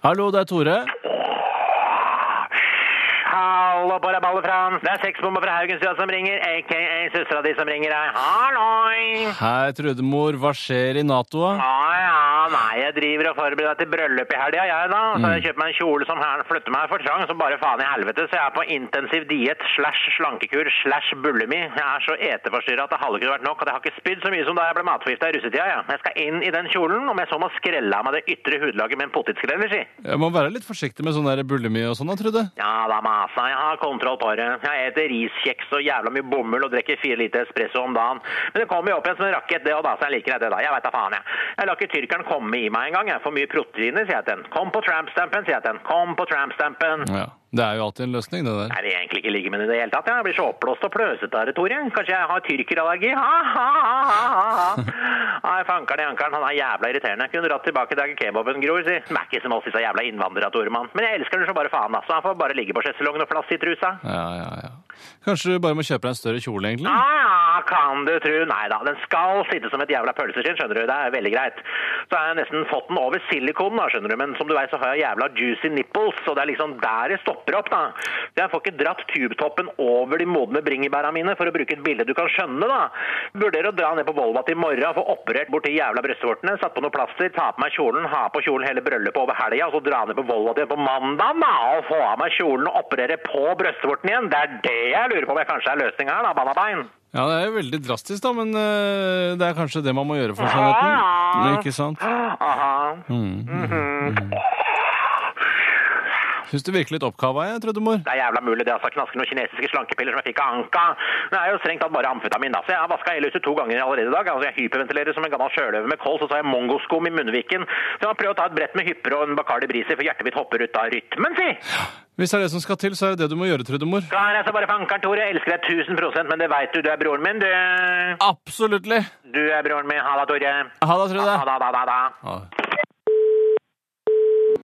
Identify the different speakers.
Speaker 1: Hallo, det er Tore.
Speaker 2: Hallo på deg, Balle Frans. Det er sexbomber fra Haugenstua som ringer, aka søstera di som ringer deg. Halloi!
Speaker 1: Hei, Trudemor. Hva skjer i Nato? da?
Speaker 2: Ja, ja, nei, jeg driver og forbereder meg til bryllup i helga, jeg da. Så jeg kjøper meg en kjole som her flytter meg for trang, som bare faen i helvete. Så jeg er på intensiv diett slash slankekur slash bulimi. Jeg er så eteforstyrra at det hadde ikke vært nok, og jeg har ikke spydd så mye som da jeg ble matforgifta i russetida, jeg. Jeg skal inn i den kjolen, om jeg så må skrelle av meg det ytre hudlaget med en potetskreller, si.
Speaker 1: Jeg må være litt forsiktig med sånn der bulimi og sånn, da, Trude.
Speaker 2: Ja da, masa. Jeg har kontroll på det. Jeg eter riskjeks og jævla mye bomull og drikker fire liter espresso om dagen. Men det kommer jo opp igjen som en rakett, det òg, da, så jeg liker det da. Jeg veit da faen, jeg. Jeg lar ikke tyrkeren komme i meg engang. Jeg får mye proteiner, sier jeg til den. Kom på trampstampen, sier jeg til den. Kom på trampstampen.
Speaker 1: Ja, Det er jo alltid en løsning, det der.
Speaker 2: Jeg vil egentlig ikke ligge med det i det hele tatt. Jeg blir så oppblåst og pløsete av det, Tore. Kanskje jeg har tyrkerallergi? Ha, ha, ha, ha, ha. Nei, fankeren i ankeren, han er jævla irriterende. Kunne dratt tilbake der kebaben gror, si. De er ikke som oss, disse jævla innvandrere, Toremann. Men jeg elsker den så bare faen, altså. Han får bare ligge på sjeselongen og plass i trusa.
Speaker 1: Ja, ja, ja. Kanskje du bare må kjøpe deg en større kjole, egentlig?
Speaker 2: Ja, ja, kan du tru. Nei da, den skal sitte som et jævla pølseskinn, skjønner du. Det er veldig greit. Så har jeg nesten fått den over silikonen, da, skjønner du. Men som du vet, så har jeg jævla juicy nipples, og det er liksom der det stopper opp, da. Så jeg får ikke dratt tubetoppen over de modne bringebæra mine, for å bruke et bilde du kan skjønne, da. Vurderer å dra ned på Volvat i morgen, få operert bort de jævla brystvortene, satt på noe plaster, ta på meg kjolen, ha på kjolen hele bryllupet over helga, og så dra ned på Volva til på mandag, da, og få av meg kjolen og operere på brystvorten igjen. Det er det jeg lurer på om jeg kanskje er løsninga her, da, bannabein.
Speaker 1: Ja, det er jo veldig drastisk, da, men uh, det er kanskje det man må gjøre for sannheten. Men Ikke sant?
Speaker 2: Aha.
Speaker 1: Mm. Syns du virker litt oppkava, jeg, Trudemor.
Speaker 2: Det er jævla mulig det, altså. Knasker noen kinesiske slankepiller som jeg fikk av Anka. Det er jo strengt tatt bare amfetamin, da. Så jeg har vaska hele huset to ganger allerede i dag. Altså, jeg hyperventilerer som en gammel sjøløve med kols, og så har jeg mongoskum i munnviken. Så jeg må prøve å ta et brett med hypper og en Bacardi Brisi, for hjertet mitt hopper ut av rytmen, si!
Speaker 1: Hvis det er det som skal til, så er det det du må gjøre, Trudemor.
Speaker 2: Klar, jeg så bare fankeren, Tore. Jeg elsker deg 1000% men det veit du, du er broren min, du.
Speaker 1: Absolutt!
Speaker 2: Du er broren min. Ha det, Tore.
Speaker 1: Ha det, Trude.
Speaker 2: Ha ha, ha
Speaker 1: ha. Ha.